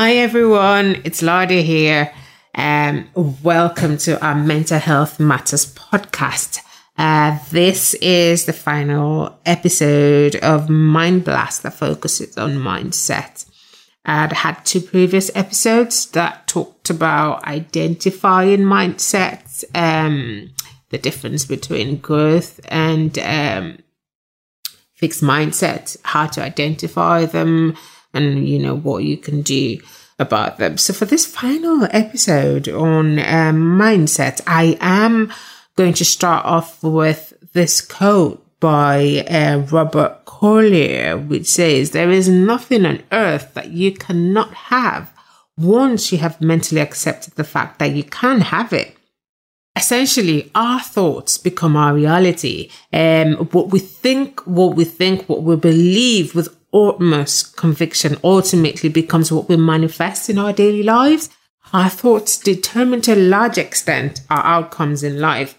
Hi everyone, it's Lada here. Um, welcome to our Mental Health Matters podcast. Uh, this is the final episode of Mind Blast that focuses on mindset. I'd had two previous episodes that talked about identifying mindsets, um, the difference between growth and um, fixed mindset, how to identify them, and you know what you can do about them. So for this final episode on um, mindset, I am going to start off with this quote by uh, Robert Collier, which says, There is nothing on earth that you cannot have once you have mentally accepted the fact that you can have it. Essentially, our thoughts become our reality. Um, what we think, what we think, what we believe with utmost conviction ultimately becomes what we manifest in our daily lives. Our thoughts determine to a large extent our outcomes in life.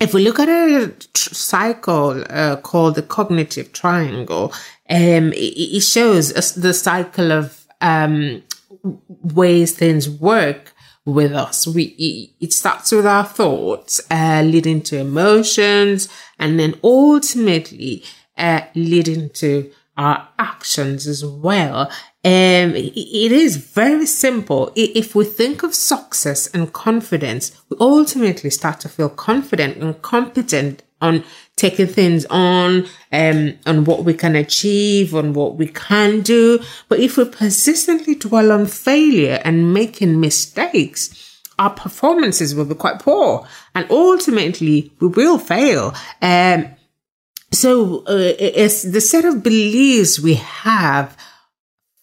If we look at a cycle uh, called the cognitive triangle, um, it, it, shows us the cycle of um, ways things work with us. We it starts with our thoughts, uh, leading to emotions, and then ultimately uh, leading to our actions as well. Um, it is very simple. If we think of success and confidence, we ultimately start to feel confident and competent on taking things on, um, on what we can achieve, on what we can do. But if we persistently dwell on failure and making mistakes, our performances will be quite poor and ultimately we will fail. Um, so uh, it's the set of beliefs we have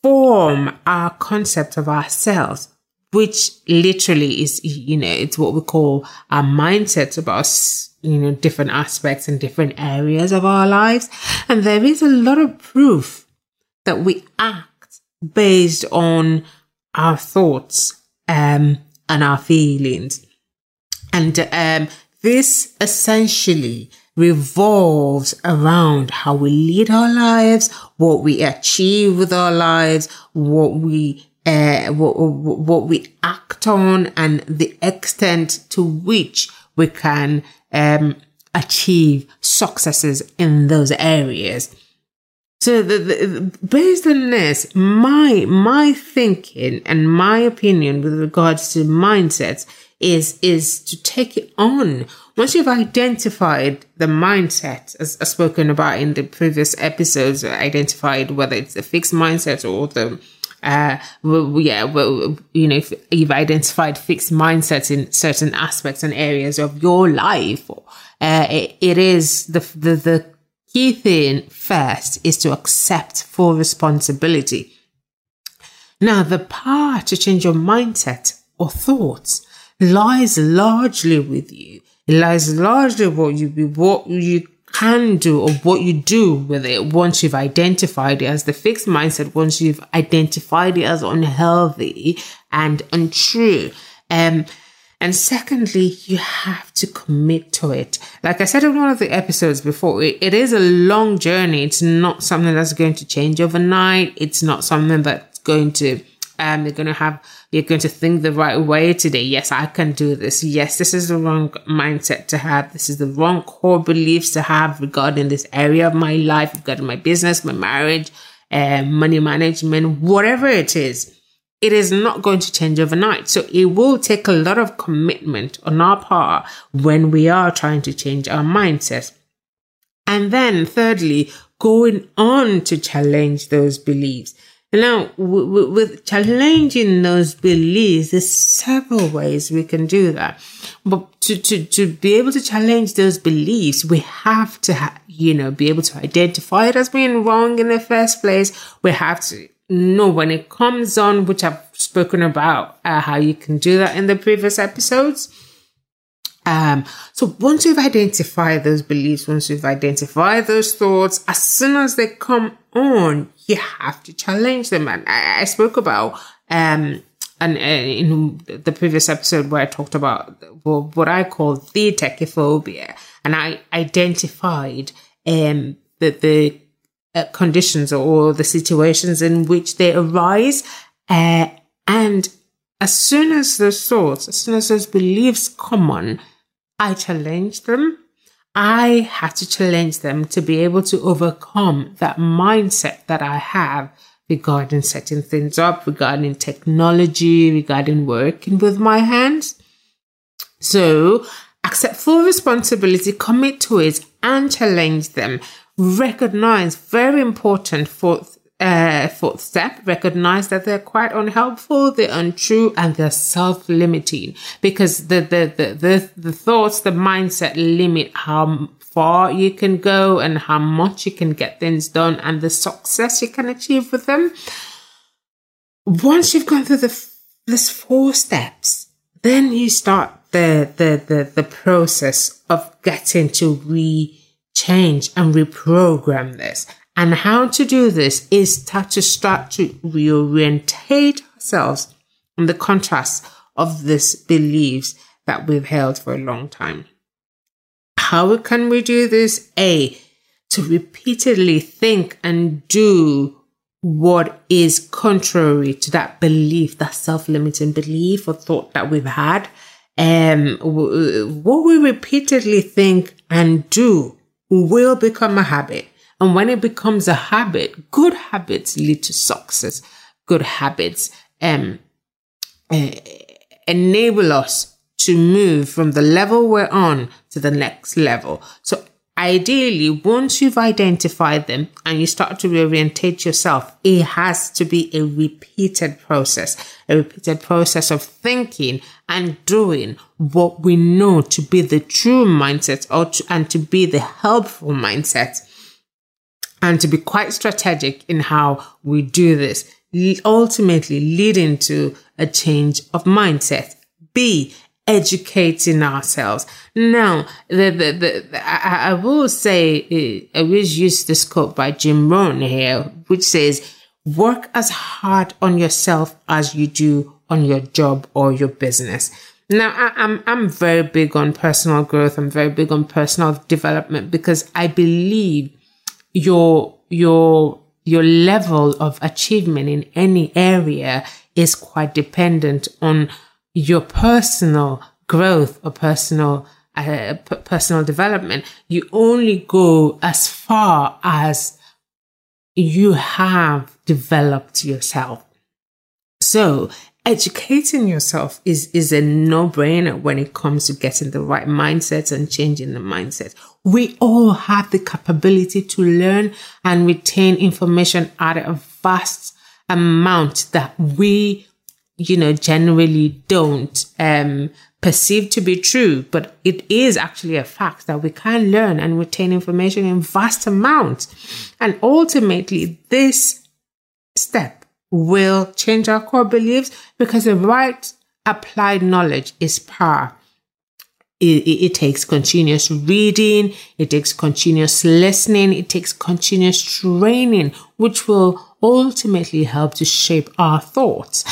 form our concept of ourselves, which literally is, you know, it's what we call our mindsets about, you know, different aspects and different areas of our lives. And there is a lot of proof that we act based on our thoughts, um, and our feelings. And, um, this essentially revolves around how we lead our lives, what we achieve with our lives, what we uh, what, what we act on, and the extent to which we can um, achieve successes in those areas. So, the, the, based on this, my my thinking and my opinion with regards to mindsets is is to take it on. Once you've identified the mindset, as, as spoken about in the previous episodes, identified whether it's a fixed mindset or the uh, well, yeah, well, you know, if you've identified fixed mindsets in certain aspects and areas of your life, uh, it, it is the, the, the key thing first is to accept full responsibility. Now, the power to change your mindset or thoughts lies largely with you. It lies largely what you be, what you can do or what you do with it once you've identified it as the fixed mindset, once you've identified it as unhealthy and untrue. Um, and secondly, you have to commit to it. Like I said in one of the episodes before, it, it is a long journey. It's not something that's going to change overnight. It's not something that's going to um, you're going to have, you're going to think the right way today. Yes, I can do this. Yes, this is the wrong mindset to have. This is the wrong core beliefs to have regarding this area of my life, regarding my business, my marriage, uh, money management, whatever it is. It is not going to change overnight. So it will take a lot of commitment on our part when we are trying to change our mindset. And then thirdly, going on to challenge those beliefs. Now, with challenging those beliefs, there's several ways we can do that. But to, to, to be able to challenge those beliefs, we have to, ha- you know, be able to identify it as being wrong in the first place. We have to know when it comes on, which I've spoken about uh, how you can do that in the previous episodes. Um, so once you've identified those beliefs, once you've identified those thoughts, as soon as they come on, you have to challenge them. And I, I spoke about, um, and uh, in the previous episode where I talked about what I call the technophobia, and I identified um, the, the conditions or the situations in which they arise. Uh, and as soon as those thoughts, as soon as those beliefs come on, I challenge them. I have to challenge them to be able to overcome that mindset that I have regarding setting things up, regarding technology, regarding working with my hands. So accept full responsibility, commit to it, and challenge them. Recognize very important for uh, fourth step, recognize that they're quite unhelpful, they're untrue, and they're self-limiting because the, the, the, the, the thoughts, the mindset limit how far you can go and how much you can get things done and the success you can achieve with them. Once you've gone through the, this four steps, then you start the, the, the, the process of getting to re change and reprogram this. And how to do this is to start to reorientate ourselves on the contrast of these beliefs that we've held for a long time. How can we do this? A, to repeatedly think and do what is contrary to that belief, that self-limiting belief or thought that we've had. Um, what we repeatedly think and do will become a habit. And when it becomes a habit, good habits lead to success. Good habits um, uh, enable us to move from the level we're on to the next level. So ideally, once you've identified them and you start to reorientate yourself, it has to be a repeated process, a repeated process of thinking and doing what we know to be the true mindset or to, and to be the helpful mindset and to be quite strategic in how we do this, ultimately leading to a change of mindset. B, educating ourselves. Now, the, the, the, I, I will say, uh, I always use this quote by Jim Rohn here, which says, work as hard on yourself as you do on your job or your business. Now, I, I'm, I'm very big on personal growth. I'm very big on personal development because I believe your your your level of achievement in any area is quite dependent on your personal growth or personal uh, p- personal development. You only go as far as you have developed yourself. So educating yourself is, is a no brainer when it comes to getting the right mindset and changing the mindset. We all have the capability to learn and retain information at a vast amount that we, you know, generally don't, um, perceive to be true, but it is actually a fact that we can learn and retain information in vast amounts. And ultimately, this step will change our core beliefs because the right applied knowledge is power. It, it, it, takes continuous reading, it takes continuous listening, it takes continuous training, which will ultimately help to shape our thoughts.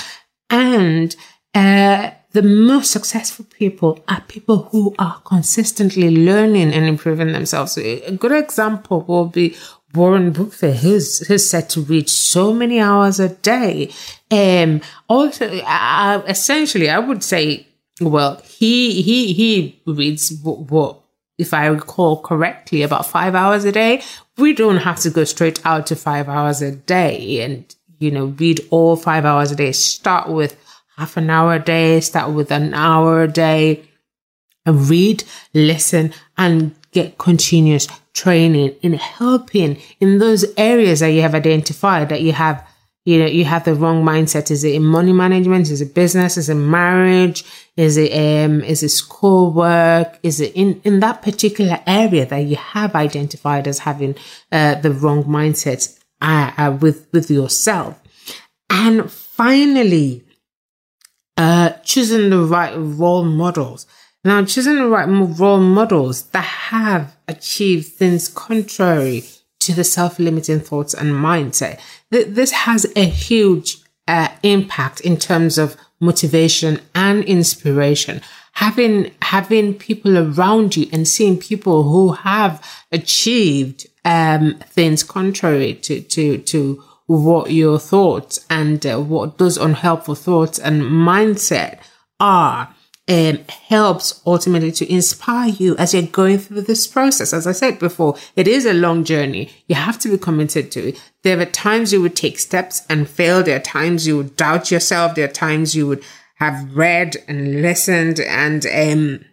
And uh, the most successful people are people who are consistently learning and improving themselves. A good example will be Warren Buffett, who's, who's set to read so many hours a day. Um, also, essentially, I would say, well, he, he, he reads what, what, if I recall correctly, about five hours a day. We don't have to go straight out to five hours a day and, you know, read all five hours a day. Start with half an hour a day, start with an hour a day and read, listen, and get continuous training in helping in those areas that you have identified that you have you know you have the wrong mindset. Is it in money management? Is it business? Is it marriage? Is it um is it school work? Is it in in that particular area that you have identified as having uh, the wrong mindset uh, uh, with with yourself And finally, uh, choosing the right role models. Now, choosing the right role models that have achieved things contrary to the self-limiting thoughts and mindset. This has a huge uh, impact in terms of motivation and inspiration. Having, having people around you and seeing people who have achieved, um, things contrary to, to, to what your thoughts and uh, what those unhelpful thoughts and mindset are um, helps ultimately to inspire you as you're going through this process. As I said before, it is a long journey. You have to be committed to it. There are times you would take steps and fail. There are times you would doubt yourself. There are times you would have read and listened and um,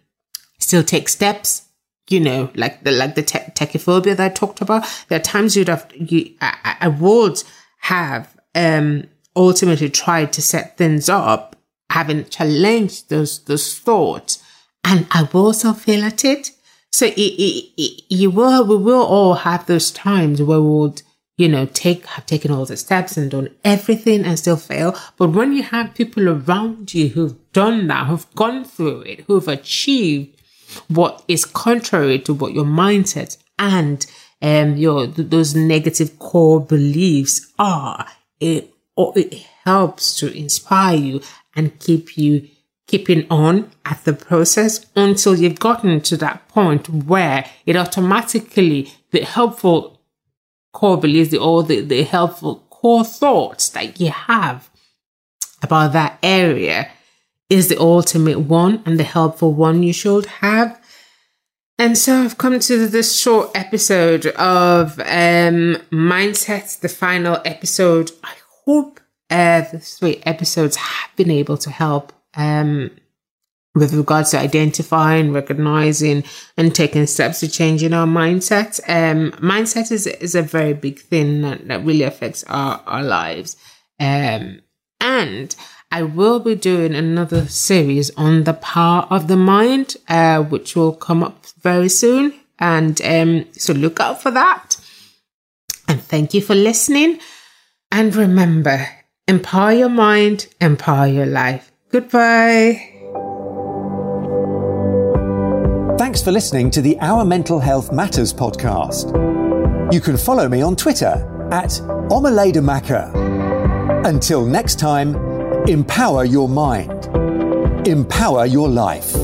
still take steps. You know, like the like the te- tachyphobia that I talked about. There are times you'd have you I, I would have um, ultimately tried to set things up, having challenged those those thoughts, and I will also fail at it. So it, it, it, you will, we will all have those times where we would, you know, take have taken all the steps and done everything and still fail. But when you have people around you who've done that, who've gone through it, who've achieved what is contrary to what your mindset and um, your those negative core beliefs are, it or it helps to inspire you and keep you keeping on at the process until you've gotten to that point where it automatically the helpful core beliefs or the, the helpful core thoughts that you have about that area is the ultimate one and the helpful one you should have and so I've come to this short episode of um, Mindset, the final episode. I hope uh, the three episodes have been able to help um, with regards to identifying, recognizing, and taking steps to changing our mindset. Um, mindset is, is a very big thing that, that really affects our, our lives. Um, and I will be doing another series on the power of the mind, uh, which will come up very soon. And um, so look out for that. And thank you for listening. And remember, empower your mind, empower your life. Goodbye. Thanks for listening to the Our Mental Health Matters podcast. You can follow me on Twitter at Omaledamaka. Until next time, Empower your mind. Empower your life.